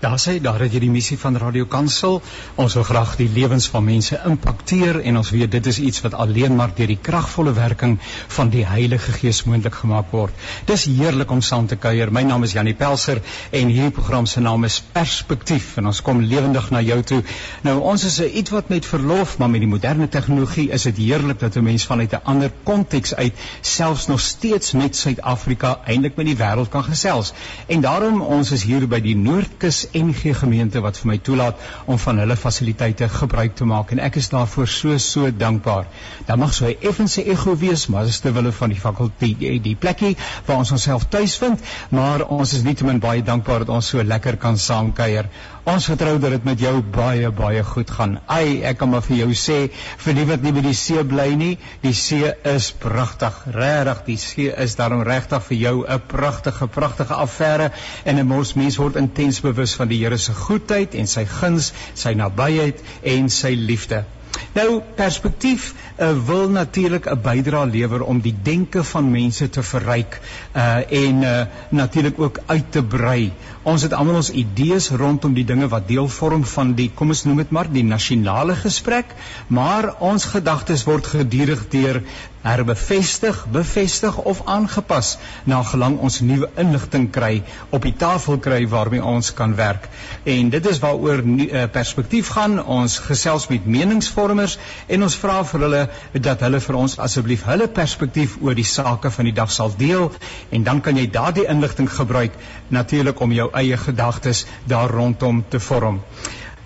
Daar sê daar het jy die missie van Radio Kansel. Ons wil graag die lewens van mense impakteer en ons weet dit is iets wat alleen maar deur die kragvolle werking van die Heilige Gees moontlik gemaak word. Dis heerlik om saam te kuier. My naam is Janie Pelser en hierdie program se naam is Perspektief en ons kom lewendig na jou toe. Nou ons is 'n iets wat met verlof, maar met die moderne tegnologie is dit heerlik dat 'n mens vanuit 'n ander konteks uit selfs nog steeds met Suid-Afrika eintlik met die wêreld kan gesels. En daarom ons is hier by die Noordkus NG gemeente wat vir my toelaat om van hulle fasiliteite gebruik te maak en ek is daarvoor so so dankbaar. Dan mag 'n effense ego wees, maar dis te wille van die fakulteit die, die plekkie waar ons onsself tuis vind, maar ons is nietemin baie dankbaar dat ons so lekker kan saamkuier. Ons vertrou dat dit met jou baie baie goed gaan. Ai, ek kan maar vir jou sê vir die wat nie by die see bly nie, die see is pragtig. Regtig, die see is daarom regtig vir jou 'n pragtige pragtige affære en 'n mens mens word intens bewus van die Here se goedheid en sy guns, sy nabyheid en sy liefde. Nou perspektief uh, wil natuurlik 'n bydrae lewer om die denke van mense te verryk uh, en uh, natuurlik ook uit te brei. Ons het almal ons idees rondom die dinge wat deel vorm van die kom ons noem dit maar die nasionale gesprek, maar ons gedagtes word gedurig deur herbevestig, bevestig of aangepas na gelang ons nuwe inligting kry op die tafel kry waarmee ons kan werk. En dit is waaroor uh, perspektief gaan. Ons gesels met meningsvormers en ons vra vir hulle dat hulle vir ons asseblief hulle perspektief oor die sake van die dag sal deel en dan kan jy daardie inligting gebruik natuurlik om jou eie gedagtes daar rondom te vorm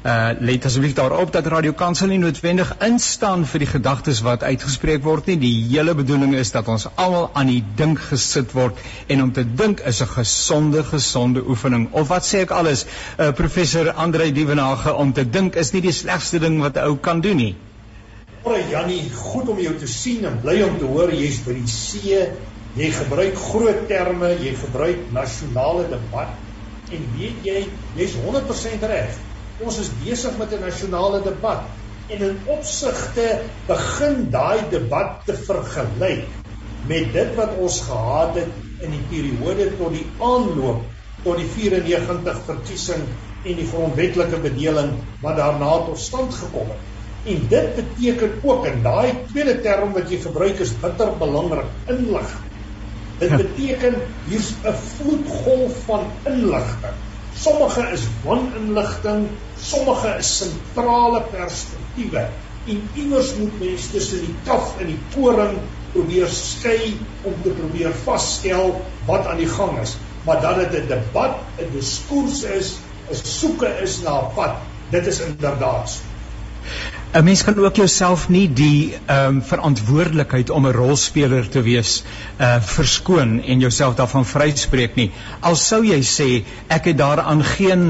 uh let asseblief daarop dat Radio Kansel nie noodwendig instaan vir die gedagtes wat uitgespreek word nie. Die hele bedoeling is dat ons almal aan die dink gesit word en om te dink is 'n gesonde gesonde oefening. Of wat sê ek alles? Uh professor Andrei Dievenage om te dink is nie die slegste ding wat 'n ou kan doen nie. Môre Jannie, goed om jou te sien en bly om te hoor jy's by die see. Jy gebruik groot terme, jy gebruik nasionale debat en weet jy, jy's 100% reg ons is besig met 'n nasionale debat en in opsigte begin daai debat te vergelyk met dit wat ons gehad het in die periode tot die aanloop tot die 94 verkiesing en die grondwetlike bedeling wat daarna tot stand gekom het. En dit beteken ook en daai tweede term wat jy gebruik is bitter belangrik, inlig. Dit ja. beteken hier's 'n vloedgolf van inligting Sommige is waninligting, sommige is sentrale perspektiewe. En iewers moet mens tussen die kaf en die koring probeer skei om te probeer vasstel wat aan die gang is. Maar dat dit 'n debat, 'n diskurs is, 'n soeke is na 'n pad, dit is inderdaad so. 'n Mens kan ook jouself nie die ehm um, verantwoordelikheid om 'n rolspeler te wees uh verskoon en jouself daarvan vryspreek nie. Al sou jy sê ek het daaraan geen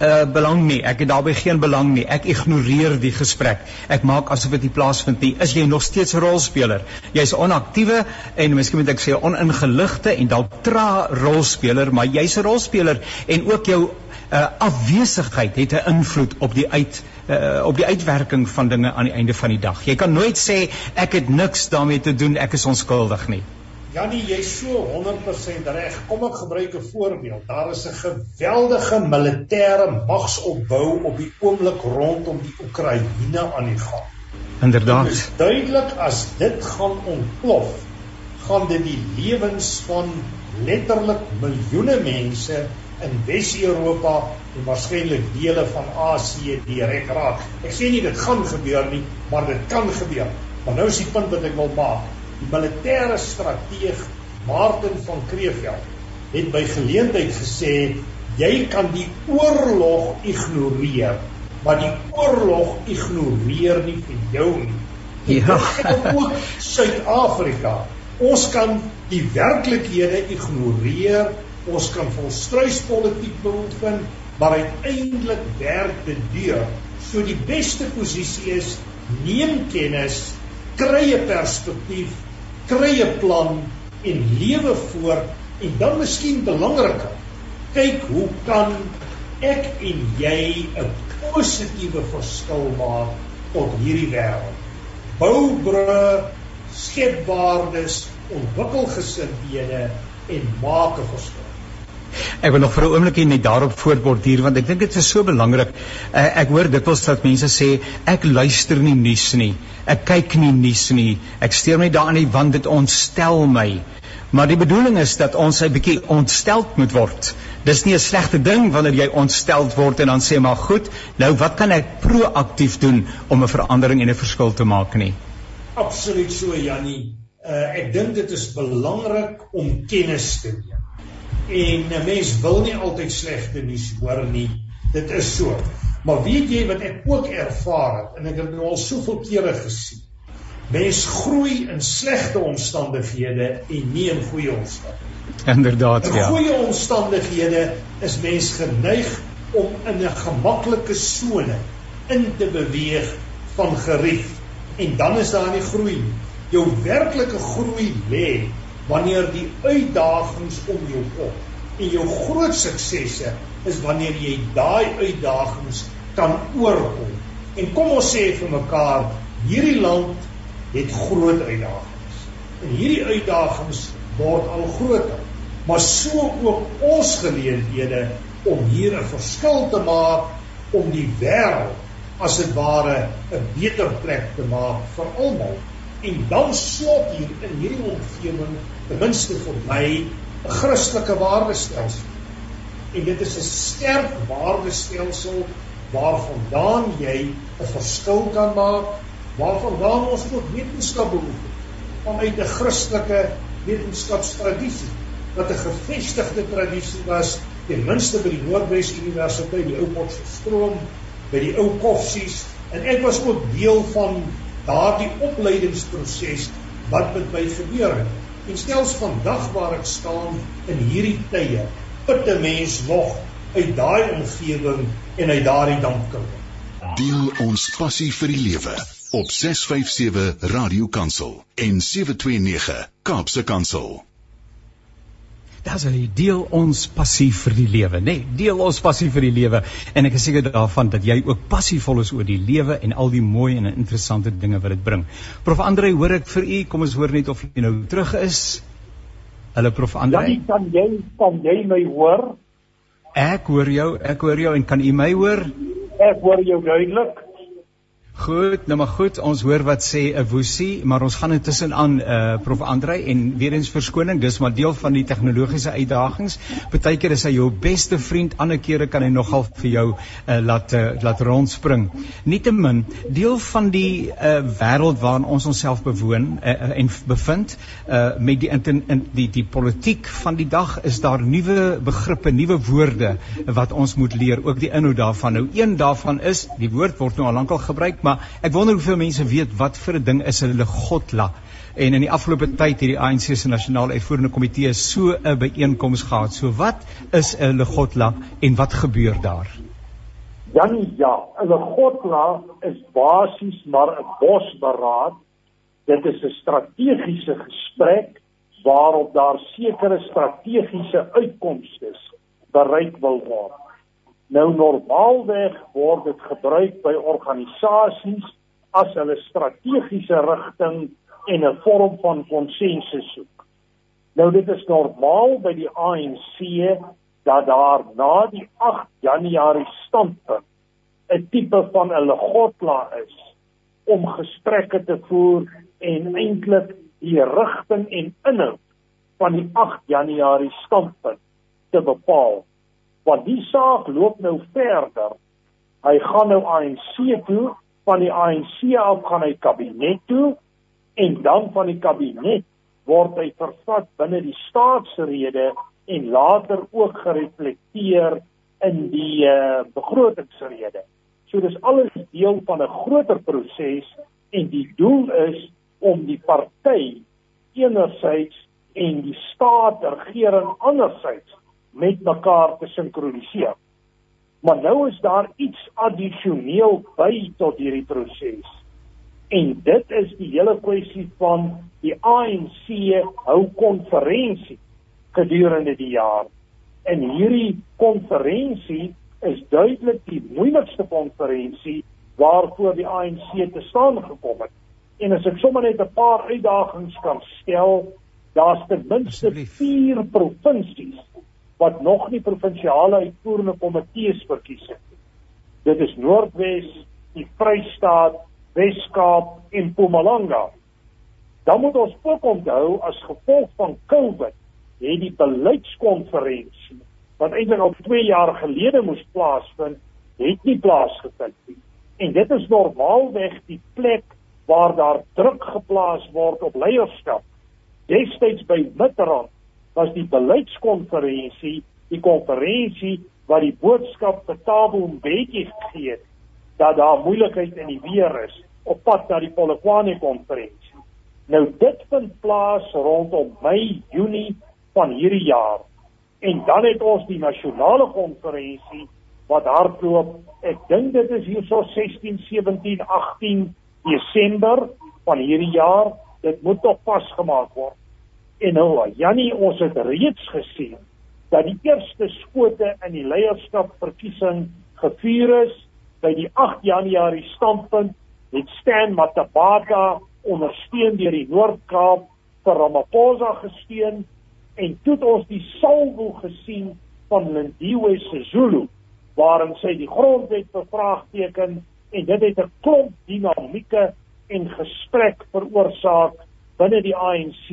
uh belang nie. Ek het daarbey geen belang nie. Ek ignoreer die gesprek. Ek maak asof dit nie plaasvind nie. Is jy nog steeds 'n rolspeler? Jy's onaktiewe en miskien moet ek sê oningeligte en dalk tra rolspeler, maar jy's 'n rolspeler en ook jou uh afwesigheid het 'n invloed op die uit uh, op die uitwerking van dinge aan die einde van die dag. Jy kan nooit sê ek het niks daarmee te doen, ek is onskuldig nie. Janie, jy's so 100% reg. Kom ek gebruik 'n voorbeeld. Daar is 'n geweldige militêre magsopbou op die oomblik rondom die Oekraïne aan die gang. Inderdaad. Dit is duidelik as dit gaan ontplof, gaan dit die lewens van letterlik miljoene mense in Wes-Europa en waarskynlik dele van Asië direk raak. Ek sê nie dit gaan gebeur nie, maar dit kan gebeur. Maar nou is die punt wat ek wil maak. Die militêre strateeg Martin van Kreeveld het by geleentheid gesê jy kan die oorlog ignoreer, maar die oorlog ignoreer nie vir jou nie. Ja, ook Suid-Afrika. Ons kan die werklikhede ignoreer ons kan volstruispolitiek beoefen, maar uiteindelik werk dit deur. So die beste posisie is neem kennis, kry 'n perspektief, kry 'n plan en lewe voort en dan miskien belangriker, kyk hoe kan ek en jy 'n positiewe verskil maak tot hierdie wêreld. Bou brûe, skep waardes, ontwikkel gesindhede en maak 'n verskil. Ek wil nog vir 'n oomblik net daarop voortborduur want ek dink dit is so belangrik. Uh, ek hoor dikwels dat mense sê ek luister nie nuus nie. Ek kyk nie nuus nie. Ek steur my daarin nie want dit ontstel my. Maar die bedoeling is dat ons 'n bietjie ontsteld moet word. Dis nie 'n slegte ding wanneer jy ontsteld word en dan sê maar goed, nou wat kan ek proaktief doen om 'n verandering en 'n verskil te maak nie? Absoluut so Jannie. Uh, ek dink dit is belangrik om kennis te neem. En 'n mens wil nie altyd slegte nuus hoor nie. Dit is so. Maar weet jy wat ek ook ervaar het en ek het nou al soveel kere gesien. Mens groei in slegte omstandighede en nie in goeie omstandighede. Inderdaad, in ja. In goeie omstandighede is mens geneig om in 'n gemaklike sone in te beweeg van gerief en dan is daar nie groei nie. Jou werklike groei lê wanneer die uitdagings om jou kom en jou groot suksesse is wanneer jy daai uitdagings kan oorkom. En kom ons sê vir mekaar, hierdie land het groot uitdagings. En hierdie uitdagings word al groter maar so ook ons geleenthede om hier 'n verskil te maak om die wêreld as dit ware 'n beter plek te maak vir almal en dan slot hier in hierdie omgewing ten minste vir my 'n Christelike waardestelsel en dit is 'n sterk waardestelsel waarvandaan jy 'n verskil kan maak waarvandaan ons ook wetenskap beoefen vanuit 'n Christelike wetenskapstradisie wat 'n gevestigde tradisie was ten minste by die Noordwes Universiteit, die ou Potchefstroom, by die ou Koffsies en ek was ook deel van daardie opleidingsproses wat met my gebeur het. En stels vandag waar ek staan in hierdie tye, put 'n mens nog uit daai omgewing en uit daardie dampkring. Deel ons passie vir die lewe op 657 Radio Kansel en 729 Kaapse Kansel. Dis 'n deel ons passie vir die lewe, nê? Nee, deel ons passie vir die lewe en ek is seker daarvan dat jy ook passievol is oor die lewe en al die mooi en interessante dinge wat dit bring. Prof Andre, hoor ek vir u, kom ons hoor net of jy nou terug is. Hallo Prof Andre. Ja, kan jy kan jy my hoor? Ek hoor jou, ek hoor jou en kan u my hoor? Ek hoor jou duidelik. Goed, nou maar goed, ons hoor wat sê 'n woesie, maar ons gaan intussen aan eh uh, Prof Andre en weer eens verskoning, dis maar deel van die tegnologiese uitdagings. Partykeer is hy jou beste vriend, ander kere kan hy nogal vir jou uh, laat uh, laat rondspring. Nietemin, deel van die uh, wêreld waarin ons onsself bewoon uh, en bevind, uh, met die in, in die die politiek van die dag is daar nuwe begrippe, nuwe woorde wat ons moet leer, ook die inhoud daarvan. Nou een daarvan is, die woord word nou al lankal gebruik, maar ek wonder hoeveel mense weet wat vir 'n ding is 'n legotla. En in die afgelope tyd hierdie ANC se nasionale uitvoerende komitee so 'n byeenkoms gehad. So wat is 'n legotla en wat gebeur daar? Dan ja, 'n legotla is basies maar 'n bosberaad. Dit is 'n strategiese gesprek waarop daar sekere strategiese uitkomste bereik wil word. Nou normaalweg word dit gebruik by organisasies as hulle strategiese rigting en 'n vorm van konsensus soek. Nou dit is normaal by die ANC dat daar na die 8 Januarie standpunt 'n tipe van 'n legotla is om gesprekke te voer en eintlik die rigting en inhoud van die 8 Januarie standpunt te bepaal want die saak loop nou verder. Hy gaan nou ANC toe, van die ANC af gaan hy kabinet toe en dan van die kabinet word hy vervat binne die staatsrede en later ook gereflekteer in die uh, begrotingsrede. So dis alles deel van 'n groter proses en die doel is om die party enerzijds en die staat regering anderzijds met mekaar te sinkroniseer. Maar nou is daar iets addisioneel by tot hierdie proses. En dit is die hele kwessie van die ANC hou konferensie gedurende die jaar. En hierdie konferensie is duidelik die moeilikste konferensie waarvoor die ANC te staan gekom het. En as ek sommer net 'n paar uitdagings kan stel, daar's ten minste 4 provinsies wat nog nie provinsiale uitvoerende komitees verkies het nie. Dit is Noordwes, die Vrystaat, Wes-Kaap en Mpumalanga. Dan moet ons ook onthou as gevolg van COVID het die beleidskonferensie wat eintlik al 2 jaar gelede moes plaasvind, het nie plaasgevind nie. En dit is normaalweg die plek waar daar druk geplaas word op leierskap. Destyds by Mitterrand was die beleidskonferensie die konferensie wat die boodskap vir Thabo Mbeki gegee het dat daar moeilikheid in die weer is op pad na die Polokwane konferensie. Nou dit vind plaas rondom Mei, Junie van hierdie jaar. En dan het ons die nasionale konferensie wat hardloop. Ek dink dit is hierso 16, 17, 18 Desember van hierdie jaar. Dit moet tog vasgemaak word. En nou, Jannie, ons het reeds gesien dat die eerste skote in die leierskapverkiesing gevuur is by die 8 Januarie standpunt het Stan Matabata ondersteun deur die Noord-Kaap vir Ramaphosa gesteun en toe het ons die salvo gesien van Lindiwe Sisulu waarin sy die grondwet bevraagteken en dit het 'n klomp dinamieke en gesprek veroorsaak binne die ANC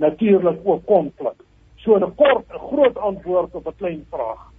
natuurlik ook konflik. So 'n kort 'n groot antwoord op 'n klein vraag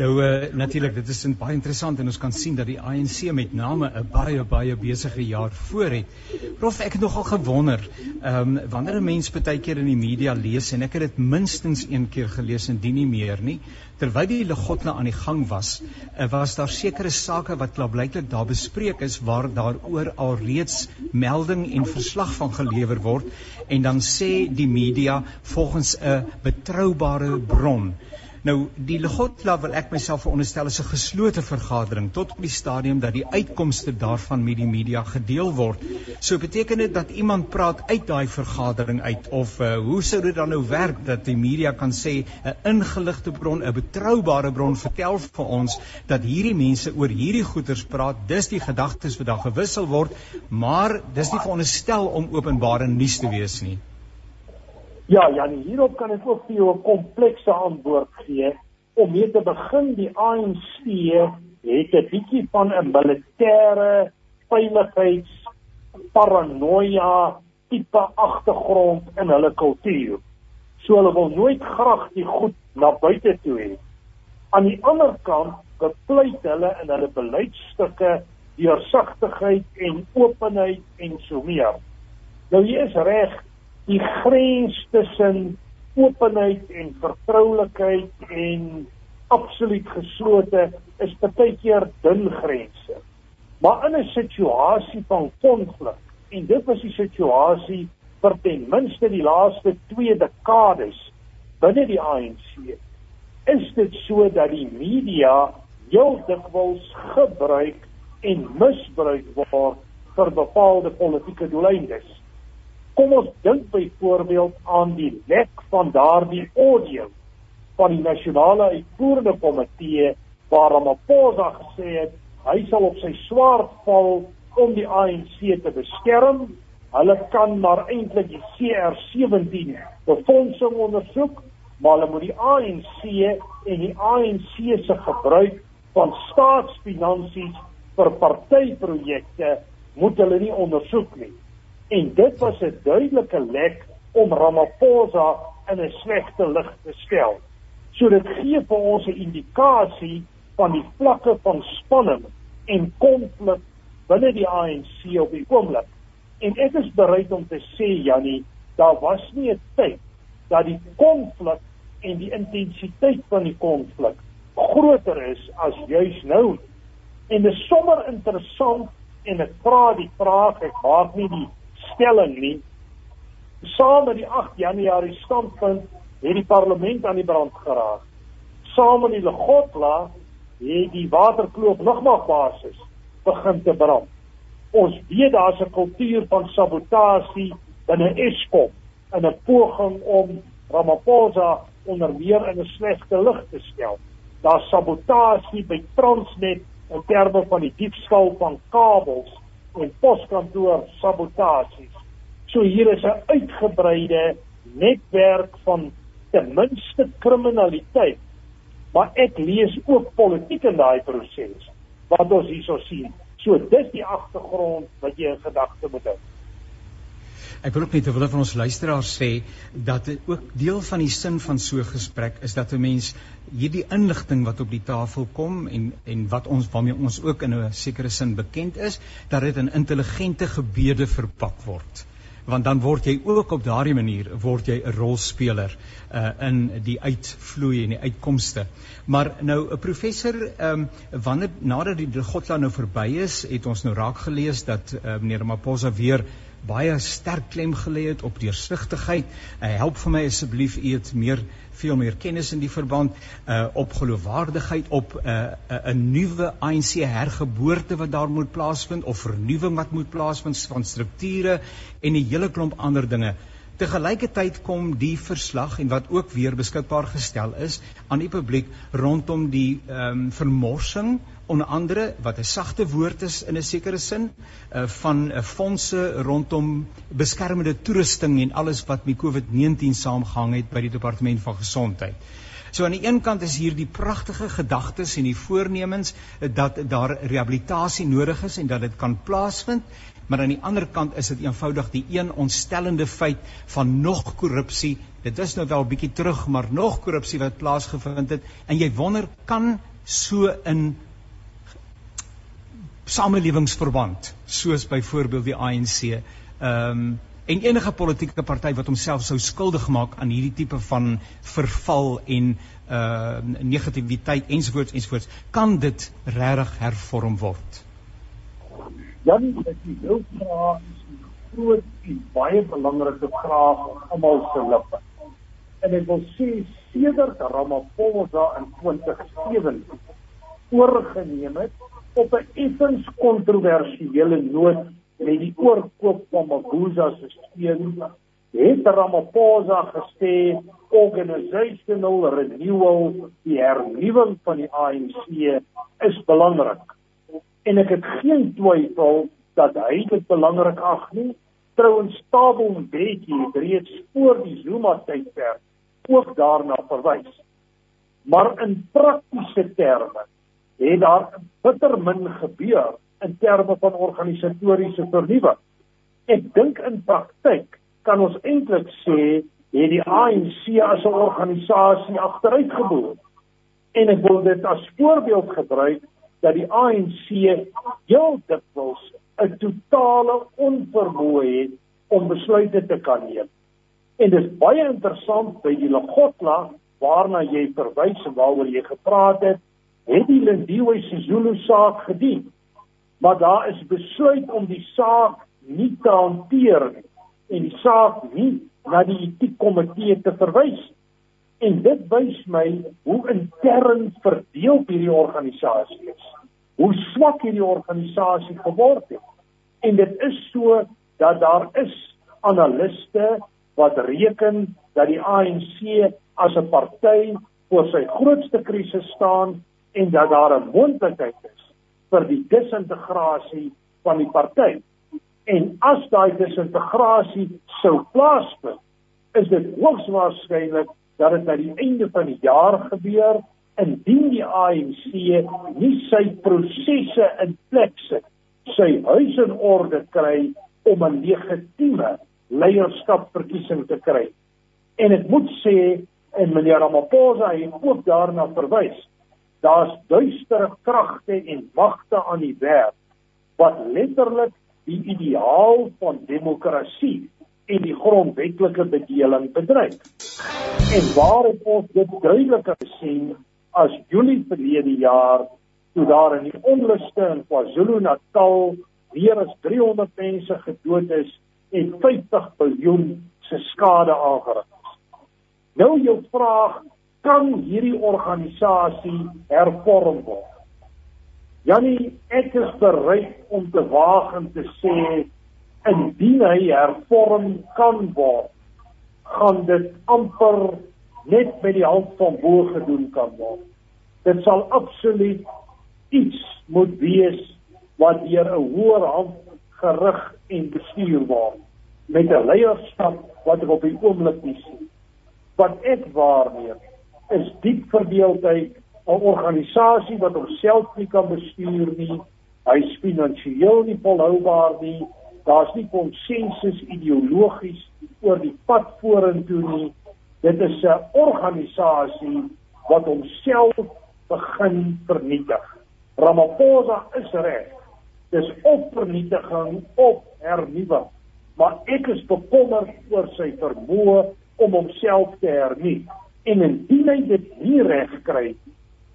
Nou uh, natuurlik, dit is baie interessant en ons kan sien dat die ANC met name 'n baie baie besige jaar voor het. Prof, ek het nogal gewonder, ehm um, wanneer 'n mens baie keer in die media lees en ek het dit minstens een keer gelees en dien nie meer nie, terwyl die Legotna aan die gang was, uh, was daar sekere sake wat klaarblyklik daar bespreek is waar daaroor al reeds melding en verslag van gelewer word en dan sê die media volgens 'n betroubare bron Nou die Legotla wil ek myself veronderstel is 'n geslote vergadering tot op die stadium dat die uitkomste daarvan met die media gedeel word. So beteken dit dat iemand praat uit daai vergadering uit of uh, hoe sou dit dan nou werk dat die media kan sê 'n ingeligte bron, 'n betroubare bron vertel vir ons dat hierdie mense oor hierdie goeters praat, dis die gedagtes wat daar gewissel word, maar dis nie veronderstel om openbare nuus te wees nie. Ja, Janie, hierop kan ek ook vir jou 'n komplekse antwoord gee. Om mee te begin, die ANC het 'n bietjie van 'n militêre veiligheids paranoia tipe agtergrond in hulle kultuur. So hulle wil nooit graag die goed na buite toe hê. Aan die ander kant bepleit hulle in hulle beleidsstukke deursigtigheid en openheid en so meer. Nou jy is reg, die grens tussen openheid en vertroulikheid en absoluut geslote is baie keer dun grense. Maar in 'n situasie van konflik en dit was die situasie vir ten minste die laaste 2 dekades binne die ANC is dit so dat die media heel dikwels gebruik en misbruik word vir bepaalde politieke doeleindes. Kom ons dink byvoorbeeld aan die lek van daardie audio van die nasionale uitvoerende komitee waar Ramaphosa gesê het hy sal op sy swaard val om die ANC te beskerm. Hulle kan maar eintlik die CR17 befondsing ondersoek, maar hulle moet die ANC en die ANC se gebruik van staatsfinansies vir partyprojekte moet hulle nie ondersoek nie en dit was 'n duidelike lek om Ramaphosa in 'n slegte lig te stel. So dit gee vir ons 'n indikasie van die vlakke van spanning en konflik binne die ANC op die oomblik. En ek is bereid om te sê Jannie, daar was nie 'n tyd dat die konflik en die intensiteit van die konflik groter is as juis nou. En dit is sommer interessant en ek vra die vraag, ek maak nie die stelling nie. Saam met die 8 Januarie standpunt het die parlement aan die brand geraak. Saam met die Legotla het die waterkloof nogmaals basis begin te brand. Ons weet daar's 'n kultuur van sabotasie binne Eskom in 'n poging om Ramaphosa onder meer in 'n slegte lig te stel. Daar's sabotasie by Transnet in terme van die diefstal van kabels en poskantoor sabotasies. So hier is 'n uitgebreide netwerk van ten minste kriminaliteit. Maar ek lees ook politiek in daai proses wat ons hierso sien. So dis die agtergrond wat jy in gedagte moet hou. Ek wil ook net terwyl ons luisteraars sê dat dit ook deel van die sin van so 'n gesprek is dat 'n mens hierdie inligting wat op die tafel kom en en wat ons waarmee ons ook in 'n sekere sin bekend is, dat dit in intelligente gebede verpak word want dan word jy ook op daardie manier word jy 'n rolspeler uh in die uitvloei en die uitkomste. Maar nou 'n professor ehm um, wanneer nadat die Godla nou verby is, het ons nou raak gelees dat uh, meneer Maposa weer baie sterk klem gelê het op deursigtigheid. Uh, help vir my asseblief u het meer veel meer kennis in die verband uh op geloofwaardigheid op 'n uh, 'n nuwe ANC hergeboorte wat daar moet plaasvind of vernuwing wat moet plaasvind van strukture en 'n hele klomp ander dinge. Te gelykertyd kom die verslag en wat ook weer beskikbaar gestel is aan die publiek rondom die ehm um, vermorsing onder andere wat 'n sagte woord is in 'n sekere sin uh, van 'n uh, fondse rondom beskermende toerusting en alles wat met COVID-19 saamgehang het by die departement van gesondheid. So aan die een kant is hier die pragtige gedagtes en die voornemens dat daar rehabilitasie nodig is en dat dit kan plaasvind maar aan die ander kant is dit eenvoudig die een ontstellende feit van nog korrupsie. Dit is nou wel bietjie terug, maar nog korrupsie wat plaasgevind het en jy wonder kan so in samelewingsverband soos byvoorbeeld die ANC ehm um, en enige politieke party wat homself sou skuldig maak aan hierdie tipe van verval en uh negativiteit ensvoorts ensvoorts kan dit regtig hervorm word Jan, ek wil jou vra is 'n groot en baie belangrike vraag op almal se lippe. En ek wil sê sedert Ramaphosa in 2007 oorgeneem het op 'n effens kontroversiële noot met die oorkoop van Mabuza se steen, het Ramaphosa gesê organisational renewal, die hernuwing van die ANC is belangrik en ek het geen twyfel dat hy dit belangrik ag nie. Trouwens Tabo Mbeki het reeds voor die Zuma tydperk ook daarna verwys. Maar in praktiese terme het daar bitter min gebeur in terme van organisatoriese vernuwing. Ek dink in praktyk kan ons eintlik sê het die ANC as 'n organisasie agteruit geboor. En ek wil dit as voorbeeld gebruik dat die ANC heel dikwels 'n totale onvermoë het om besluite te kan neem. En dit is baie interessant by die Lagotla waarna jy verwys en waaroor jy gepraat het, het die Lindiwe Sisulu saak gedien. Maar daar is besluit om die saak nie te hanteer nie en die saak nie na die etiekkomitee te verwys. En dit wys my hoe intern verdeel hierdie organisasie is. Hoe swak hierdie organisasie geword het. En dit is so dat daar is analiste wat reken dat die ANC as 'n party voor sy grootste krisis staan en dat daar 'n moontlikheid is vir die disintegrasie van die party. En as daai disintegrasie sou plaasvind, is dit hoogs waarskynlik dat dit by die einde van die jaar gebeur indien die ANC nie sy prosesse in plek sit, sy huis in orde kry om 'n legitieme leierskapverkiesing te kry. En ek moet sê en meneer Ramaphosa het ook daarna verwys. Daar's duistere kragte en magte aan die werk wat letterlik die ideaal van demokrasie en die grondwetlike bedeling bedreig. En waar het ons dit duideliker gesien as Julie verlede jaar toe daar in die onluste in KwaZulu-Natal weer as 300 mense gedood is en 50 miljard se skade aangerig is. Nou jou vraag, kan hierdie organisasie hervorm word? Janie, ek is bereid om te waag en te sê indien hy hervorm kan word, gaan dit amper net met die hulp van bo gedoen kan word. Dit sal absoluut iets moet wees wat deur 'n hoër hand gerig en bestuur word met 'n leierskap wat ek op die oomblik nie sien. Wat ek waarneem is diep verdeeldheid 'n organisasie wat homself nie kan bestuur nie. Hy's finansiëel nie volhoubaar nie. Daar's nie konsensus ideologies oor die pad vorentoe nie. Dit is 'n organisasie wat homself begin vernietig. Ramaphosa is reg. Dis op vernietiging op hernuwing. Maar ek is bekommerd oor sy vermoë om homself te hernuw. En indien hy dit nie reg kry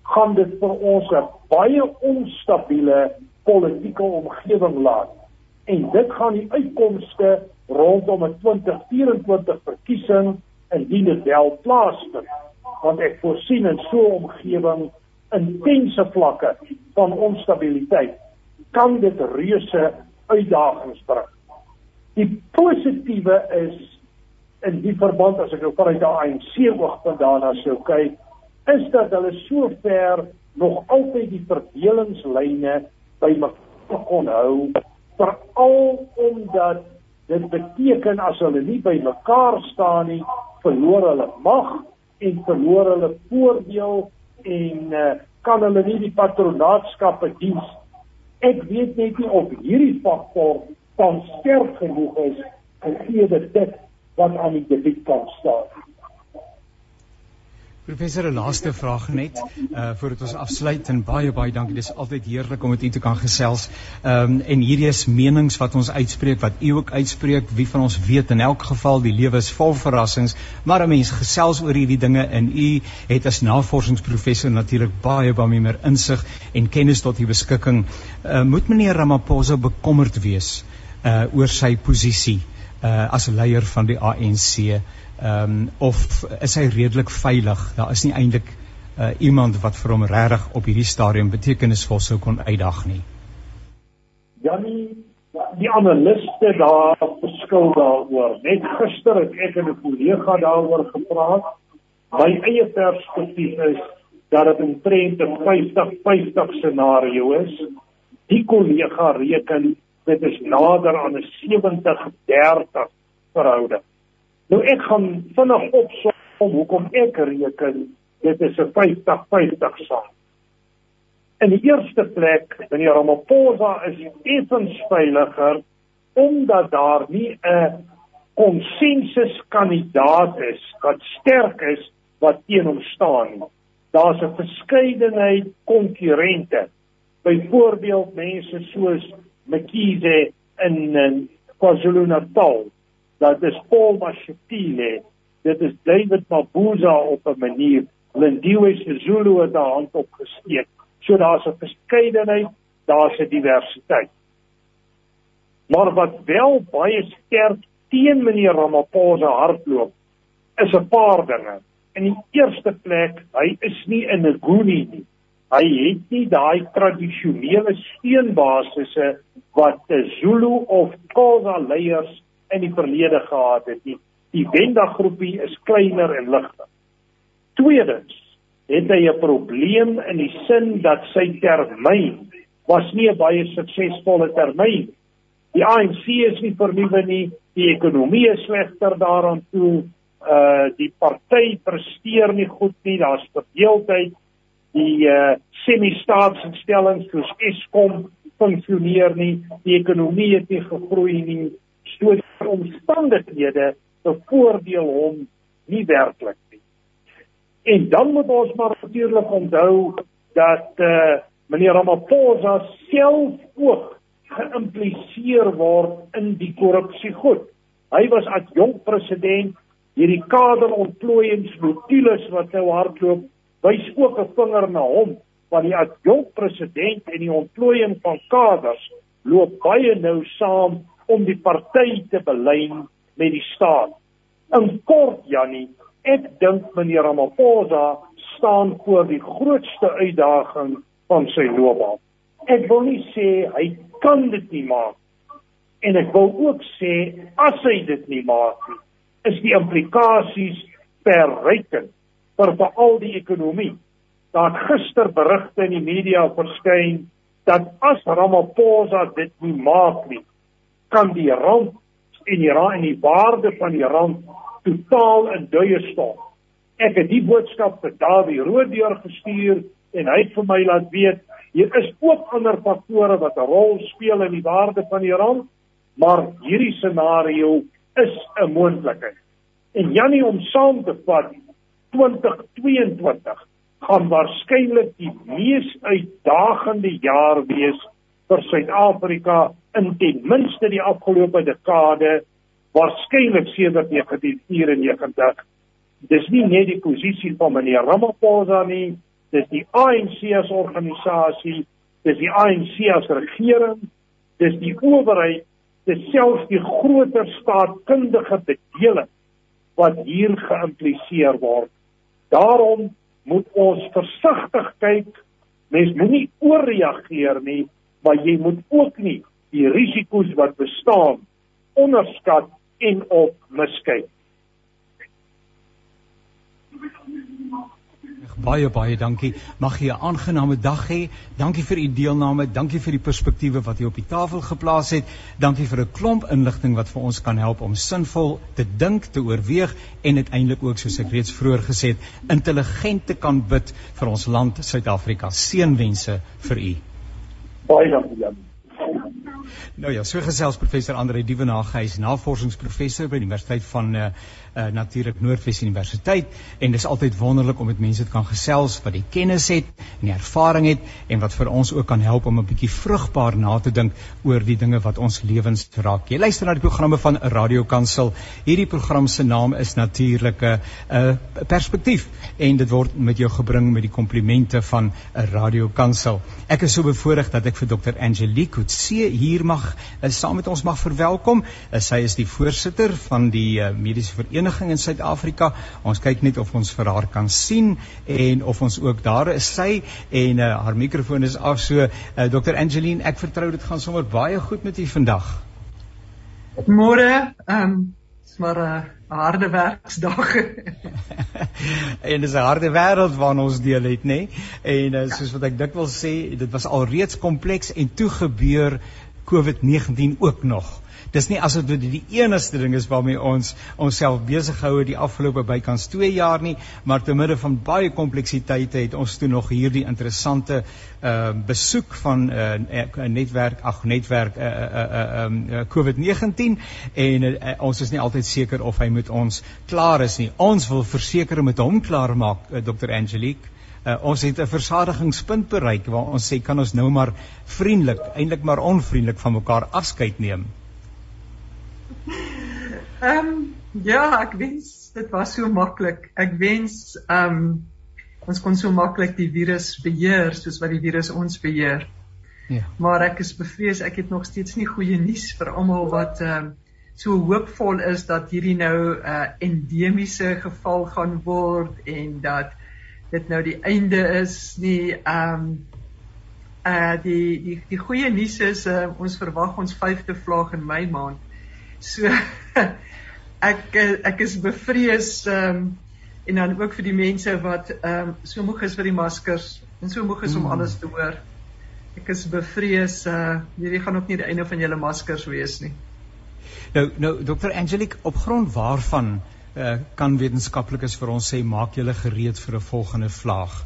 gaan dit vir ons 'n baie onstabiele politieke omgewing laat. En dit gaan die uitkomste rondom 'n 2024 verkiesing indien dit wel plaasvind. Want ek voorsien in so 'n omgewing intense vlakke van onstabiliteit kan dit reuse uitdagings bring. Die positiewe is in die verband as ek nou vanuit die ANC oogpunt daarna sou kyk, is dat hulle so ver nog altyd die verdelingslyne by mekaar kon hou veral omdat dit beteken as hulle nie by mekaar staan nie verloor hulle mag en verloor hulle voordeel en uh, kan hulle nie die patronaatskappe diens. Ek weet net nie of hierdie faktor van sterk genoeg is gegee dit wat aan die debiet kan staan Professor, 'n laaste vraag net uh voordat ons afsluit en baie baie dankie. Dit is altyd heerlik om met u te kan gesels. Ehm um, en hierdie is menings wat ons uitspreek, wat u ook uitspreek. Wie van ons weet in elk geval die lewe is vol verrassings, maar 'n mens gesels oor hierdie dinge en u het as navorsingsprofessor natuurlik baie baie meer insig en kennis tot u beskikking. Uh moet meneer Ramaphosa bekommerd wees uh oor sy posisie as leier van die ANC? Um, of is hy redelik veilig? Daar is nie eintlik uh, iemand wat vir hom regtig op hierdie stadium betekenisvol sou kon uitdag nie. Janie, die analiste daar verskil daaroor. Net gister het ek en 'n kollega daaroor gepraat. My eie perspektief is dat dit 'n trend 'n 50-50 scenario is. Die kollega reken dit is nader aan 'n 70-30 verhouding. Nou ek gaan vinnig opsom hoekom ek reken dit is 'n 50-50 saak. In die eerste plek, wanneer Ramaphosa is effens veiliger omdat daar nie 'n konsensus kandidaat is wat sterk is wat teen hom staan nie. Daar's 'n verskeidenheid konkurrente. Byvoorbeeld mense soos Mkhize in, in KwaZulu-Natal dat is Paul Mashatile, dit is David Mabuza op 'n manier, Lindiwe Sezulu het daar hand op gesteek. So daar's 'n verskeidenheid, daar's 'n diversiteit. Maar wat wel baie sterk teen meneer Ramaphosa hardloop, is 'n paar dinge. In die eerste plek, hy is nie in 'n goonie nie. Hy het nie daai tradisionele steunbasisse wat Zulu of Xhosa leiers in die verlede gehad het. Die die Wenda groepie is kleiner en ligter. Tweedens het hy 'n probleem in die sin dat sy termyn was nie 'n baie suksesvolle termyn. Die ANC is nie vernuwe nie, die ekonomie is slegter daaraan toe. Uh die party presteer nie goed nie, daar's verdeeldheid. Die uh semi-staatsinstellings soos Eskom funksioneer nie, die ekonomie het nie gegroei nie so omstandighede bevoordeel hom nie werklik nie. En dan moet ons maar natuurlik onthou dat eh uh, meneer Ramaphosa self ook geïmpliseer word in die korrupsie goed. Hy was adjunk president hierdie kaderontplooiingsnotules wat nou hardloop wys ook 'n vinger na hom want die adjunk president en die ontplooiing van kaders loop baie nou saam om die party te belyn met die staat. In kort Jannie, ek dink meneer Ramaphosa staan voor die grootste uitdaging van sy loopbaan. Ek wil nie sê hy kan dit nie maak en ek wil ook sê as hy dit nie maak nie, is die implikasies verrykend vir veral die ekonomie. Daar gister berigte in die media verskyn dat as Ramaphosa dit nie maak nie, kan die rand en die rand en die waarde van die rand totaal in duie stort. Ek het die boodskap vir Dawie Roodeur gestuur en hy het vir my laat weet hier is ook ander faktore wat 'n rol speel in die waarde van die rand, maar hierdie scenario is 'n moontlikheid. En Jannie om saam te vat 2022 gaan waarskynlik die mees uitdagende jaar wees vir Suid-Afrika in ten minste die afgelope dekade, waarskynlik sedert 1994. Dis nie net die posisie van meneer Ramaphosa nie, dis die ANC as organisasie, dis die ANC as regering, dis die owerheid, dis selfs die groter staatkundige bedeling wat hier geïmpliseer word. Daarom moet ons versigtig kyk. Mens moenie ooreageer nie, maar jy moet ook nie die risiko's wat bestaan onderskat en op miskyk. Baie baie dankie. Mag jy 'n aangename dag hê. Dankie vir u deelname. Dankie vir die perspektiewe wat jy op die tafel geplaas het. Dankie vir 'n klomp inligting wat vir ons kan help om sinvol te dink, te oorweeg en uiteindelik ook soos ek reeds vroeër gesê het, intelligent te kan bid vir ons land Suid-Afrika. Seënwense vir u. Baie dankie Jan. Nou ja, so gesels professor Andre Dievenage, hy is navorsingsprofessor by die Universiteit van uh, uh natuurlik Noordwes Universiteit en dis altyd wonderlik om met mense te kan gesels wat die kennis het en die ervaring het en wat vir ons ook kan help om 'n bietjie vrugbaar na te dink oor die dinge wat ons lewens raak. Jy luister na die programme van Radio Kansel. Hierdie program se naam is natuurlik 'n uh, uh, perspektief en dit word met jou gebring met die komplimente van 'n Radio Kansel. Ek is so bevoorreg dat ek vir Dr. Angelique Kutse hier mag uh, saam met ons mag verwelkom. Uh, sy is die voorsitter van die uh, mediese vereniging in Suid-Afrika. Ons kyk net of ons vir haar kan sien en of ons ook daar is sy en uh, haar mikrofoon is af. So uh, Dr. Angeline, ek vertrou dit gaan sommer baie goed met u vandag. Môre, ehm um, maar 'n uh, harde werksdag. en dis 'n harde wêreld waarna ons deel het, nê? Nee? En uh, soos wat ek dikwels sê, dit was al reeds kompleks en toe gebeur COVID-19 ook nog dis nie asof dit die enigste ding is waarmee ons onsself besig hou die afgelope bykans 2 jaar nie, maar te midde van baie kompleksiteite het ons toe nog hierdie interessante uh besoek van 'n uh, uh, netwerk, ag netwerk uh uh uh um uh, COVID-19 en uh, ons is nie altyd seker of hy met ons klaar is nie. Ons wil verseker met hom klaar maak, uh, Dr. Angelique. Uh, ons het 'n versadigingspunt bereik waar ons sê kan ons nou maar vriendelik, eintlik maar onvriendelik van mekaar afskeid neem. Ehm um, ja, ek wens dit was so maklik. Ek wens ehm um, ons kon so maklik die virus beheer soos wat die virus ons beheer. Ja. Maar ek is bevrees ek het nog steeds nie goeie nuus vir almal wat ehm um, so hoopvol is dat hierdie nou 'n uh, endemiese geval gaan word en dat dit nou die einde is nie ehm um, uh die die die goeie nuus is uh, ons verwag ons vyfde vlaag in Mei maand. So ek ek is bevrees ehm um, en dan ook vir die mense wat ehm um, so moeg is vir die maskers en so moeg is om mm. alles te hoor. Ek is bevrees uh hierdie gaan ook nie die einde van julle maskers wees nie. Nou nou Dr. Angelique op grond waarvan uh kan wetenskaplikes vir ons sê maak julle gereed vir 'n volgende vlaag.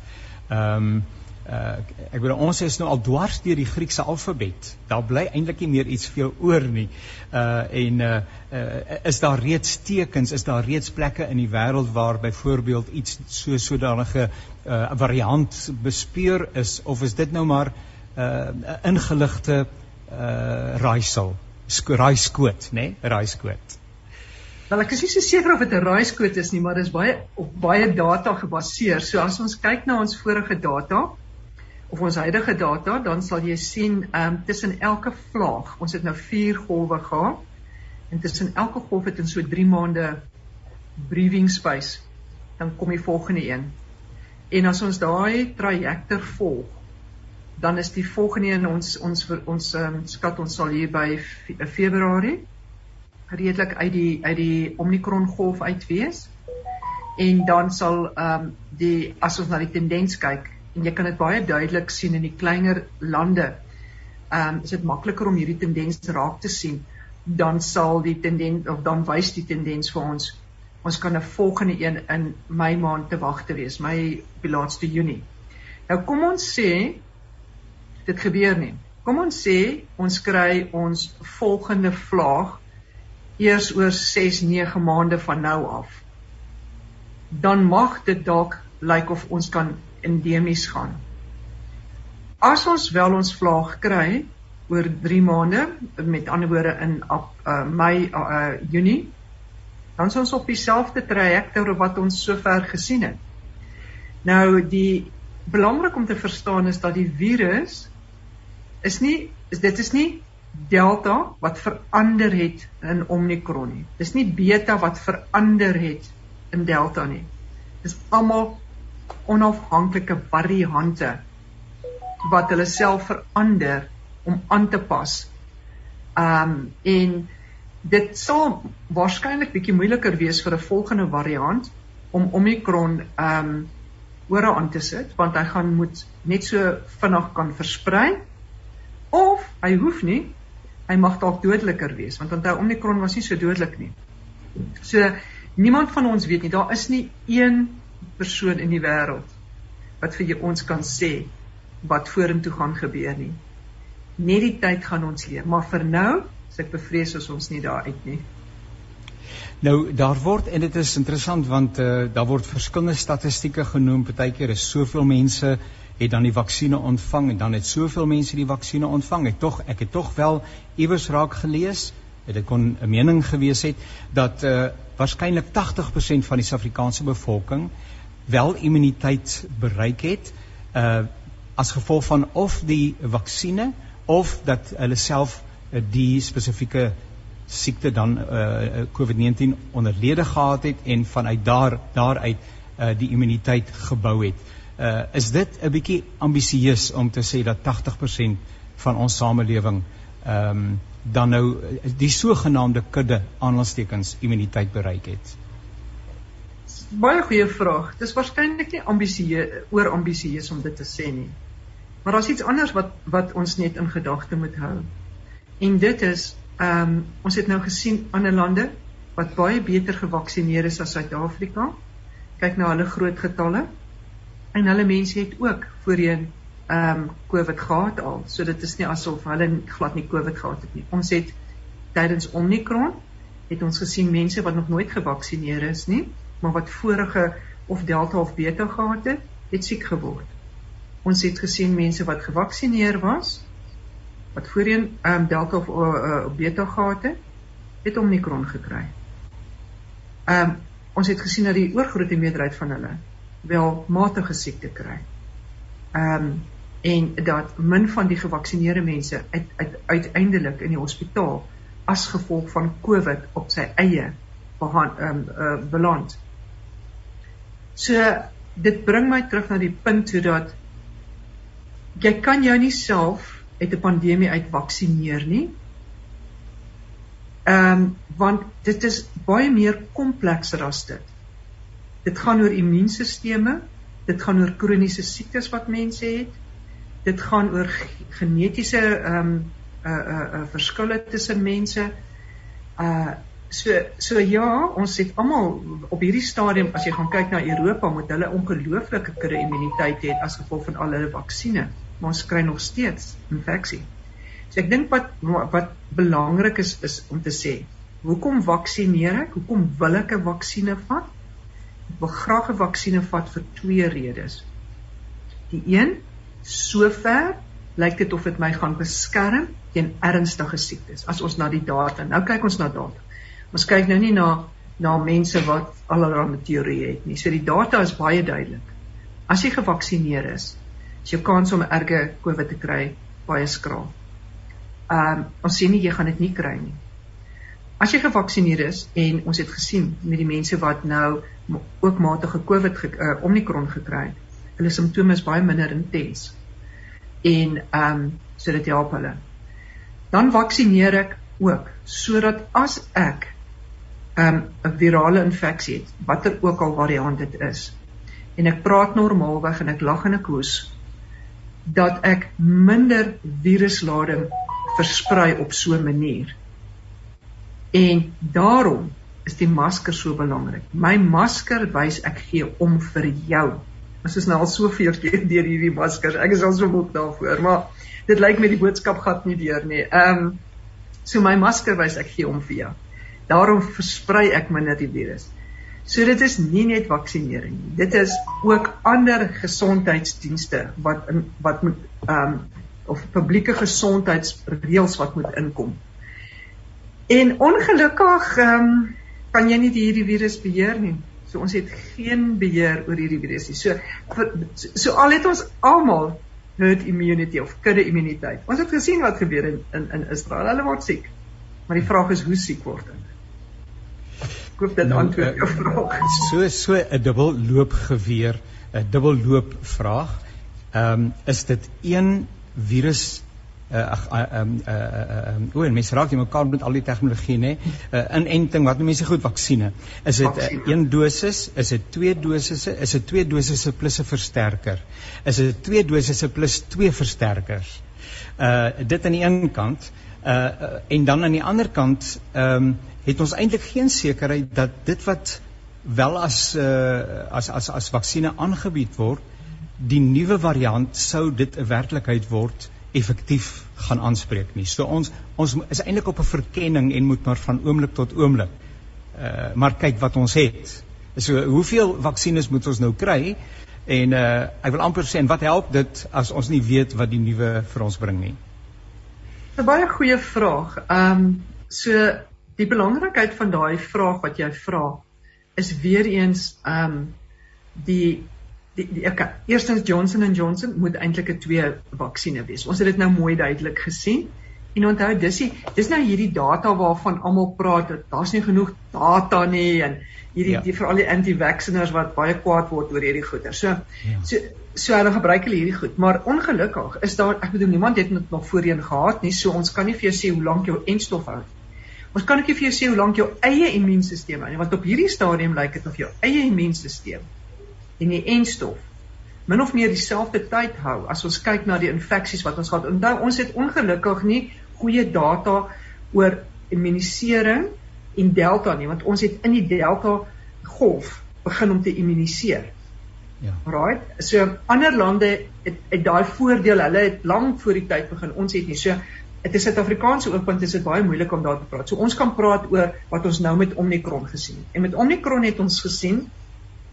Ehm um, uh ek bedoel ons is nou al dwars deur die Griekse alfabet. Daar bly eintlik nie meer iets veel oor nie. Uh en uh, uh is daar reeds tekens, is daar reeds plekke in die wêreld waar byvoorbeeld iets so sodanige uh variant bespeur is of is dit nou maar uh ingeligte uh raaisel, raaiskoot, né? Nee? Raaiskoot. Wel ek is nie so seker of dit 'n raaiskoot is nie, maar dit is baie op baie data gebaseer. So as ons kyk na ons vorige data, of ons huidige data, dan sal jy sien ehm um, tussen elke vlaag, ons het nou 4 golwe gehad. En tussen elke golf het ons so 3 maande breathing space. Dan kom die volgende een. En as ons daai trajector volg, dan is die volgende een ons ons ons um, skat ons sal hier by Februarie redelik uit die uit die Omicron golf uit wees. En dan sal ehm um, die as ons na die tendens kyk, en jy kan dit baie duidelik sien in die kleiner lande. Ehm um, is dit makliker om hierdie tendens raak te sien dan sal die tendens of dan wys die tendens vir ons ons kan 'n volgende een in Mei maand te wag te wees, Mei die laaste Junie. Nou kom ons sê dit gebeur nie. Kom ons sê ons kry ons volgende vlaag eers oor 6-9 maande van nou af. Dan mag dit dalk lyk of ons kan endemies gaan. As ons wel ons vlaag kry oor 3 maande, met ander woorde in uh, Mei uh, Junie, dan is ons op dieselfde trajectorie wat ons sover gesien het. Nou die belangrik om te verstaan is dat die virus is nie is dit is nie delta wat verander het in omikron nie. Dis nie beta wat verander het in delta nie. Dis almal onafhanklike variante wat hulle self verander om aan te pas. Um en dit sal waarskynlik bietjie moeiliker wees vir 'n volgende variant om omikron um ore aan te sit want hy gaan moet net so vinnig kan versprei of hy hoef nie hy mag dalk dodeliker wees want onthou omikron was nie so dodelik nie. So niemand van ons weet nie daar is nie een persoon in die wêreld wat vir ons kan sê wat vorentoe gaan gebeur nie. Net die tyd gaan ons leer, maar vir nou, as ek bevrees as ons nie daar uit nie. Nou daar word en dit is interessant want uh, daar word verskillende statistieke genoem. Partykeer is soveel mense het dan die vaksines ontvang en dan het soveel mense die vaksines ontvang. Ek tog ek het tog wel iewers raak gelees, dit kon 'n mening gewees het dat uh, waarskynlik 80% van die Suid-Afrikaanse bevolking wel immuniteit bereik het uh as gevolg van of die vaksines of dat hulle self uh, die spesifieke siekte dan uh COVID-19 onderlede gehad het en vanuit daar daaruit uh die immuniteit gebou het. Uh is dit 'n bietjie ambisieus om te sê dat 80% van ons samelewing ehm um, dan nou die sogenaamde kudde aanhalingstekens immuniteit bereik het? baie goeie vraag. Dis waarskynlik nie ambisieus oor ambisieus om dit te sê nie. Maar daar's iets anders wat wat ons net in gedagte moet hou. En dit is ehm um, ons het nou gesien ander lande wat baie beter gevaksinereer is as Suid-Afrika. Kyk na hulle groot getalle. En hulle mense het ook voorheen ehm um, COVID gehad al. So dit is nie asof hulle glad nie COVID gehad het nie. Ons het tydens Omicron het ons gesien mense wat nog nooit gevaksinereer is nie maar wat vorige of delta of beta gehad het, het siek geword. Ons het gesien mense wat gevaksinereer was wat voorheen um, delta of uh, beta gehad het, het omikron gekry. Ehm um, ons het gesien dat die oorgrootste meerderheid van hulle wel matige siekte kry. Ehm um, en dat min van die gevaksinereerde mense uit, uit, uiteindelik in die hospitaal as gevolg van COVID op sy eie behand ehm um, uh, beland. So dit bring my terug na die punt toe dat jy kan jou nie self uit 'n pandemie uit vaksineer nie. Ehm um, want dit is baie meer komplekser as dit. Dit gaan oor immuunstelsels, dit gaan oor kroniese siektes wat mense het. Dit gaan oor genetiese ehm um, uh uh, uh verskille tussen mense. Uh So so ja, ons het almal op hierdie stadium as jy gaan kyk na Europa met hulle ongelooflike kudde immuniteit het as gevolg van al hulle vaksines, maar ons kry nog steeds infeksie. So ek dink wat wat belangrik is is om te sê, hoekom vaksineer ek? Hoekom wil ek 'n vaksines vat? Wil graag 'n vaksines vat vir twee redes. Die een, sover lyk dit of dit my gaan beskerm teen ernstige siektes. As ons na die data, nou kyk ons na data. Ons kyk nou nie na na mense wat allerlei teorieë het nie. So die data is baie duidelik. As jy gevaksinereer is, is jou kans om erge COVID te kry baie skraal. Ehm um, ons sien nie jy gaan dit nie kry nie. As jy gevaksinereer is en ons het gesien met die mense wat nou ook matige COVID ge, uh, Omicron gekry het, hulle simptome is baie minder intens. En ehm um, so dit help hulle. Dan vaksineer ek ook sodat as ek um, 'n virale infeksie het, watter ook al variant dit is. en ek praat normaalweg en ek lag en ek hoes dat ek minder viruslading versprei op so 'n manier. En daarom is die masker so belangrik. My masker wys ek gee om vir jou. Ons is nou al soveel keer deur hierdie maskers. Ek is al so moeg daarvoor, maar dit lyk my die boodskap gaan nie deur nie. Ehm um, so my masker wys ek gee om vir jou. Daarom versprei ek minder die virus. So dit is nie net vaksinering nie. Dit is ook ander gesondheidsdienste wat in wat moet ehm um, of publieke gesondheidsreëls wat moet inkom. En ongelukkig ehm um, kan jy nie hierdie virus beheer nie. So ons het geen beheer oor hierdie virus nie. So so, so al het ons almal herd immunity of kudde immuniteit. Ons het gesien wat gebeur in in in Israel. Hulle word siek. Maar die vraag is hoe siek word hulle? hoop dit nou, antwoord jou uh, vraag. So so 'n dubbel loop geweer, 'n dubbel loop vraag. Ehm um, is dit een virus ag ehm ehm o, en mense raak jy mekaar met al die tegnologie nê. uh, Inenting, wat mense goed vaksinne. Is dit uh, een dosis? Is dit twee dosisse? Is dit twee dosisse plus 'n versterker? Is dit twee dosisse plus twee versterkers? Uh dit aan die een kant uh, uh en dan aan die ander kant ehm um, het ons eintlik geen sekerheid dat dit wat wel as uh, as as as vaksinne aangebied word, die nuwe variant sou dit 'n werklikheid word effektief gaan aanspreek nie. So ons ons is eintlik op 'n verkenning en moet maar van oomblik tot oomblik. Uh maar kyk wat ons het. So hoeveel vaksines moet ons nou kry? En uh ek wil amper sê en wat help dit as ons nie weet wat die nuwe vir ons bring nie? 'n Baie goeie vraag. Ehm um, so die belangrikheid van daai vraag wat jy vra is weer eens ehm um, die die, die okay, eerstens Johnson & Johnson moet eintlik 'n twee vaksines wees. Ons het dit nou mooi duidelik gesien. En onthou dis die dis nou hierdie data waarvan almal praat dat daar's nie genoeg data nie en hierdie ja. die vir al die anti-vacciners wat baie kwaad word oor hierdie goeie. So ja. so so hulle gebruik hulle hierdie goed, maar ongelukkig is daar ek bedoel niemand het dit nog voorheen gehad nie, so ons kan nie vir jou sê hoe lank jou enstof hou nie. Ons kan net vir jou sê hoe lank jou eie immuunstelsel is, want op hierdie stadium lyk dit of jou eie immuunstelsel en die enstof min of meer dieselfde tyd hou as ons kyk na die infeksies wat ons gehad. Onthou, ons het ongelukkig nie goeie data oor immunisering en delta nie, want ons het in die delta golf begin om te immuniseer. Ja. Right? So ander lande het, het daai voordeel, hulle het lank voor die tyd begin. Ons het nie. So dit is Suid-Afrikaanse oogpunt is dit baie moeilik om daar te praat. So ons kan praat oor wat ons nou met Omicron gesien het. En met Omicron het ons gesien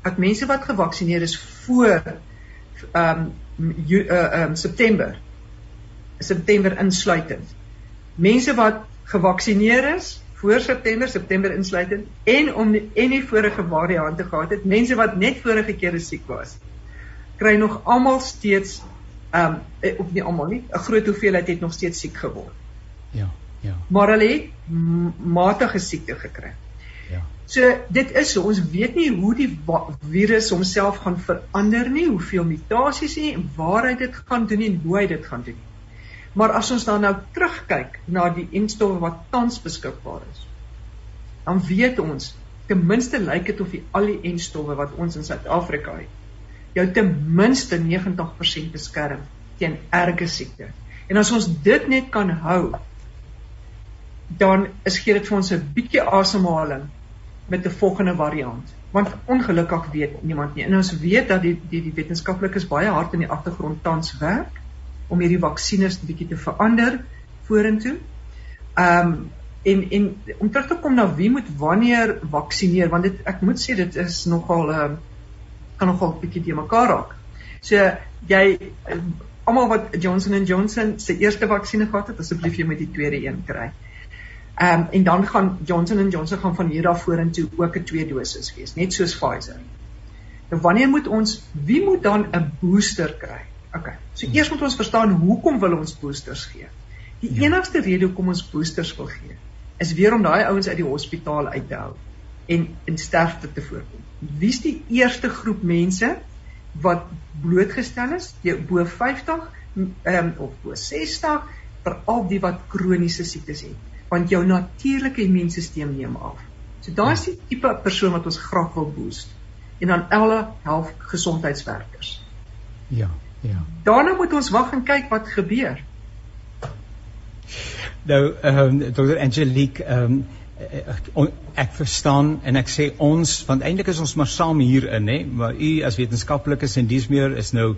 dat mense wat gevaksinneer is voor ehm um, ehm uh, um, September September insluitend. Mense wat gevaksinneer is voor September, September insluitend en om die, en die vorige variante gehad het, mense wat net vorige keer siek was, kry nog almal steeds ehm um, of nie almal nie, 'n groot hoeveelheid het nog steeds siek geword. Ja, ja. Maar hulle het matige siekte gekry. Ja. So dit is so, ons weet nie hoe die virus homself gaan verander nie, hoeveel mutasies hy en waar hy dit gaan doen en hoe hy dit gaan doen. Maar as ons dan nou terugkyk na die enstowwe wat tans beskikbaar is, dan weet ons ten minste lyk dit of die al die enstowwe wat ons in Suid-Afrika het jou ten minste 90% beskerm teen erge siekte. En as ons dit net kan hou, dan is gee dit vir ons 'n bietjie asemhaling met 'n volgende variant. Want ongelukkig weet niemand nie. En ons weet dat die die die wetenskaplikes baie hard in die agtergrond tans werk om hierdie vaksines 'n bietjie te verander vorentoe. Ehm um, en en om terug te kom na wie moet wanneer vaksineer want dit ek moet sê dit is nogal ehm, kan nogal 'n bietjie te mekaar raak. So jy almal wat Johnson & Johnson se eerste vaksinne gehad het, asseblief jy moet die tweede een kry. Ehm um, en dan gaan Johnson & Johnson gaan van hier af vorentoe ook 'n twee dosis wees, net soos Pfizer. Nou wanneer moet ons wie moet dan 'n booster kry? OK. So eers moet ons verstaan hoekom wil ons boosters gee? Die ja. enigste rede hoekom ons boosters wil gee, is weer om daai ouens uit die hospitaal uit te hou en in sterfte te voorkom. Wie is die eerste groep mense wat blootgestel is? Jy bo 50 ehm um, of bo 60 vir al die wat kroniese siektes het, want jou natuurlike immuunstelsel neem af. So daai is die tipe persoon wat ons graag wil boost. en dan alle half gesondheidswerkers. Ja, ja. Daarna moet ons wag en kyk wat gebeur. Nou ehm um, Dr. Angelique ehm um, ek verstaan en ek sê ons want eintlik is ons maar saam hierin nê maar u as wetenskaplikes en dis meer is nou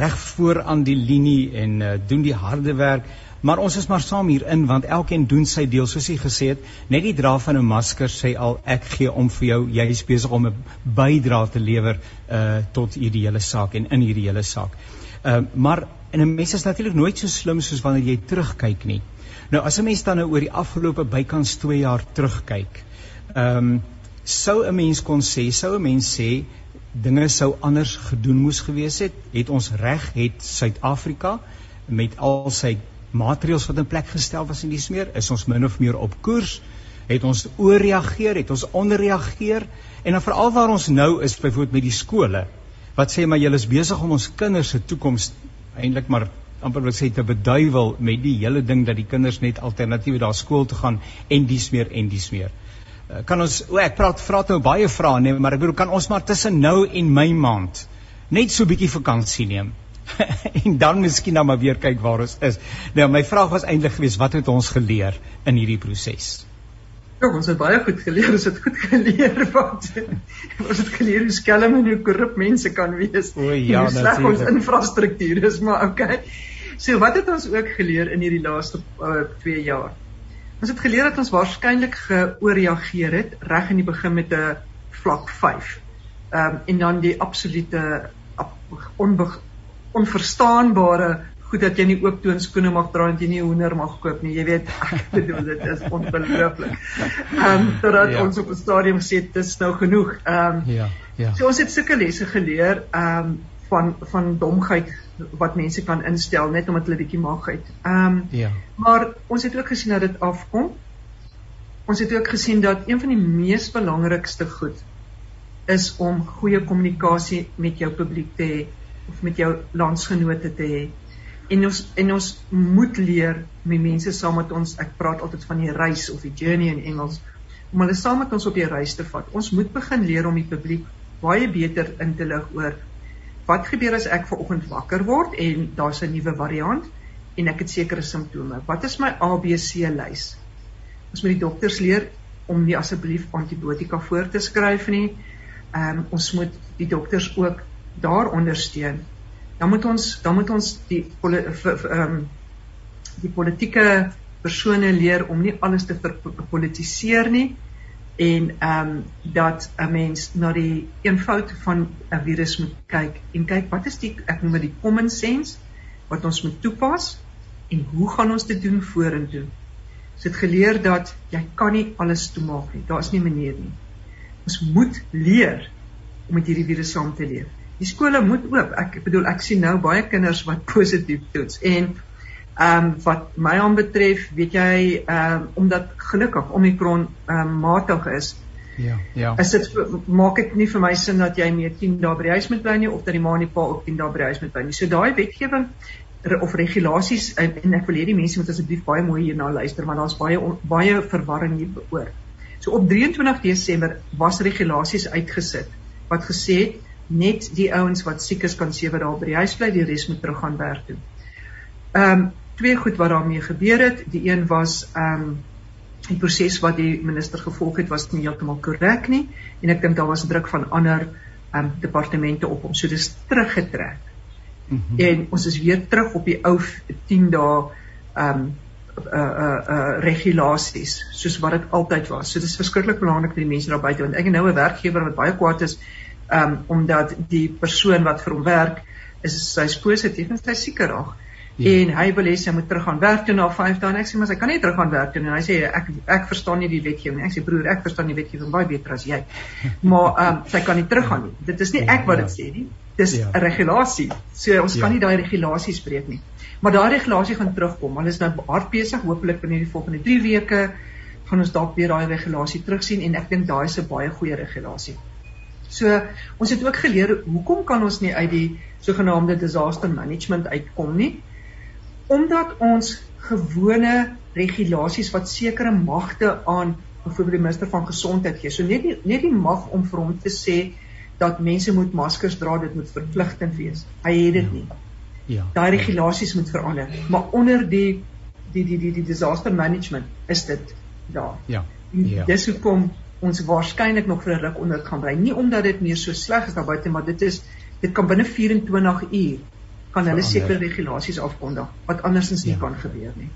reg voor aan die linie en uh, doen die harde werk maar ons is maar saam hierin want elkeen doen sy deel. Soos hy gesê het net die dra van 'n masker sê al ek gee om vir jou. Jy is besig om 'n bydrae te lewer uh, tot hierdie hele saak en in hierdie hele saak. Uh, maar en 'n mens is natuurlik nooit so slim soos wanneer jy terugkyk nie. Nou as 'n mens dan nou oor die afgelope bykans 2 jaar terugkyk, ehm um, sou 'n mens kon sê, sou 'n mens sê dinge sou anders gedoen moes gewees het, het ons reg? Het Suid-Afrika met al sy maatreëls wat in plek gestel was in die smeer, is ons min of meer op koers? Het ons ooreageer, het ons onderreageer? En dan veral waar ons nou is byvoorbeeld met die skole wat sê maar julle is besig om ons kinders se toekoms eintlik maar amper wil sê te beduiwel met die hele ding dat die kinders net alternatiewe daar skool toe gaan en dies meer en dies meer. Uh, kan ons o ek praat vra nou baie vrae nee, maar ek bedoel kan ons maar tussen nou en my maand net so 'n bietjie vakansie neem. en dan miskien nou maar weer kyk waar ons is. Nou my vraag was eintlik geweest wat het ons geleer in hierdie proses? Ja, ons het baie goed geleer, ons het goed geleer wat ons het geleer hoe skelm en hoe korrup mense kan wees. O ja, natuurlik. Ons infrastruktuur is maar okay. So wat het ons ook geleer in hierdie laaste 2 uh, jaar? Ons het geleer dat ons waarskynlik geoorreageer het reg in die begin met 'n vlak 5. Ehm um, en dan die absolute onbe onverstaanbare goed dat jy nie oop toon skoene mag dra en jy nie hoender mag koop nie. Jy weet, ek bedoel dit is ongelooflik. Ehm um, totdat ja. ons op 'n stadium sê dit is nou genoeg. Ehm um, ja, ja. So ons het sulke lesse geleer ehm um, van van domheid wat mense kan instel net omdat hulle bietjie mag het. Ehm um, ja. Maar ons het ook gesien dat dit afkom. Ons het ook gesien dat een van die mees belangrikste goed is om goeie kommunikasie met jou publiek te hê of met jou landsgenote te hê. En ons en ons moet leer met mense saam met ons. Ek praat altyd van die reis of die journey in Engels om hulle saam met ons op die reis te vat. Ons moet begin leer om die publiek baie beter in te lig oor wat gebeur as ek ver oggend wakker word en daar's 'n nuwe variant en ek het sekere simptome. Wat is my ABC lys? Ons moet die dokters leer om nie asseblief antibiotika voor te skryf nie. Ehm um, ons moet die dokters ook daar ondersteun. Dan moet ons dan moet ons die ehm um, die politieke persone leer om nie alles te politiseer nie en ehm um, dat 'n mens na die eenvoud van 'n virus moet kyk en kyk wat is die ek noem dit die common sense wat ons moet toepas en hoe gaan ons dit doen vorentoe. Ons het geleer dat jy kan nie alles toemaak nie. Daar is nie 'n manier nie. Ons moet leer om met hierdie virus saam te leef. Die skole moet oop. Ek bedoel ek sien nou baie kinders wat positief toets en Ehm um, wat my aanbetref, weet jy, ehm um, omdat gelukkig Omicron ehm um, matig is. Ja, ja. Is dit maak dit nie vir my sin dat jy meer 10 dae by die huis moet bly nie of dat die ma en die pa ook 10 dae by die huis moet bly nie. So daai wetgewing of regulasies en, en ek wil hê die mense moet asseblief baie mooi hierna luister want daar's baie baie verwarring hier oor. So op 23 Desember was regulasies uitgesit wat gesê het net die ouens wat siek is kan 7 dae by die huis bly, die res moet terug gaan werk toe. Ehm um, twee goed wat daarmee gebeur het. Die een was ehm um, die proses wat die minister gevolg het was nie heeltemal korrek nie en ek dink daar was druk van ander ehm um, departemente op hom. So dis teruggetrek. Mm -hmm. En ons is weer terug op die ou 10 dae ehm um, uh uh uh regulasies soos wat dit altyd was. So dis verskriklik belangrik vir die mense daar buite want ek het nou 'n werkgewer wat baie kwaad is ehm um, omdat die persoon wat vir hom werk is sy positief en sy siek raak. Ja. En hy wil hê sy moet terug gaan werk toe na 5 dae en ek sê maar sy kan nie terug gaan werk toe nie. En hy sê ek ek verstaan nie die wetgewing nie. Ek sê broer, ek verstaan die wetgewing baie beter as jy. Maar ehm um, sy kan nie teruggaan nie. Dit is nie ek wat dit sê nie. Dis 'n ja. regulasie. So ons ja. kan nie daai regulasies breek nie. Maar daai regulasie gaan terugkom. Hulle is nou hard besig hopelik binne die volgende 3 weke gaan ons dalk weer daai regulasie terugsien en ek dink daai is 'n baie goeie regulasie. So ons het ook geleer hoekom kan ons nie uit die sogenaamde disaster management uitkom nie? omdat ons gewone regulasies wat sekere magte aan byvoorbeeld die minister van gesondheid gee. So net die net die mag om vir hom te sê dat mense moet maskers dra, dit moet verpligtend wees. Hy het dit ja. nie. Ja. Daai regulasies moet verander, maar onder die die die die die disaster management is dit daar. Ja. Ja. Dis hoekom ons waarskynlik nog vir 'n ruk onder gaan bly. Nie omdat dit meer so sleg is daar buite, maar dit is dit kan binne 24 uur kan hulle sekere regulasies afkondig wat andersins nie ja. kan gebeur nie.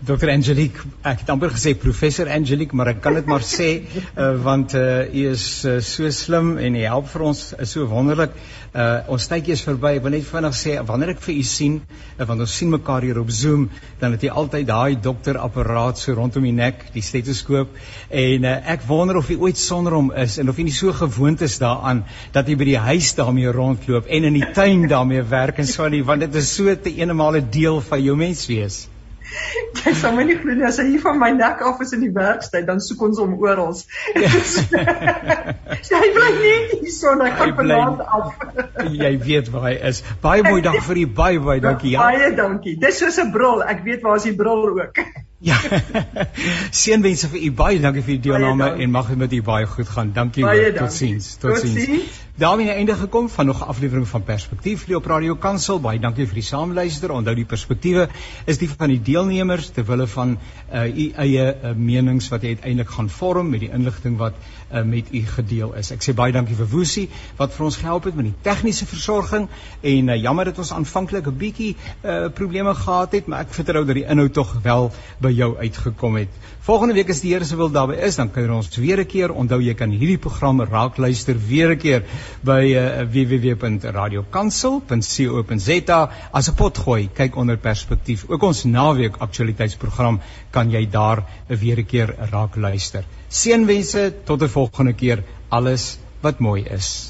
Dr Angelique, ek het amper gesê professor Angelique, maar ek kan dit maar sê uh, want uh, u is uh, so slim en u help vir ons is so wonderlik. Uh, ons tydjie is verby. Ek wil net vinnig sê wanneer ek vir u sien, uh, want ons sien mekaar hier op Zoom, dan het jy altyd daai dokterapparaat so rondom die nek, die stetoskoop en uh, ek wonder of u ooit sonder hom is en of u nie so gewoond is daaraan dat jy by die huis daarmee rondloop en in die tuin daarmee werk en so nie, want dit is so 'n eenemale deel van jou menswees. Jy sal my nie glo nie as hy hier van my nek af is in die werkstyd, dan soek ons hom oral. Ja. hy bly nie hier so net kan vanaand af. jy weet waar hy is. Baie mooi dag vir u, baie baie dankie. Ja. Baie dankie. Dis soos 'n bril. Ek weet waar is die bril ook. Ja. Seënwense vir u baie dankie vir die deelname en mag dit met u baie goed gaan. Dankie. Totsiens. Totsiens. Daarmee aan die einde gekom van nog 'n aflewering van Perspektief hier op Radio Kansel. Baie dankie vir die saamluister. Onthou die perspektiewe is die van die deelnemers ter wille van uh u eie uh, menings wat jy uiteindelik gaan vorm met die inligting wat uh, met u gedeel is. Ek sê baie dankie vir Woesie wat vir ons gehelp het met die tegniese versorging en uh, jammer dat ons aanvanklik 'n bietjie uh probleme gehad het, maar ek vertrou dat die inhoud tog wel by jou uitgekom het. Volgende week as die Here se wil daarby is, dan kuier ons weer 'n keer. Onthou jy kan hierdie program raak luister weer 'n keer by uh, www.radiokansel.co.za as 'n pot gooi. Kyk onder perspektief. Ook ons naweek aktualiteitsprogram kan jy daar weer 'n keer raak luister. Seënwense tot 'n volgende keer. Alles wat mooi is.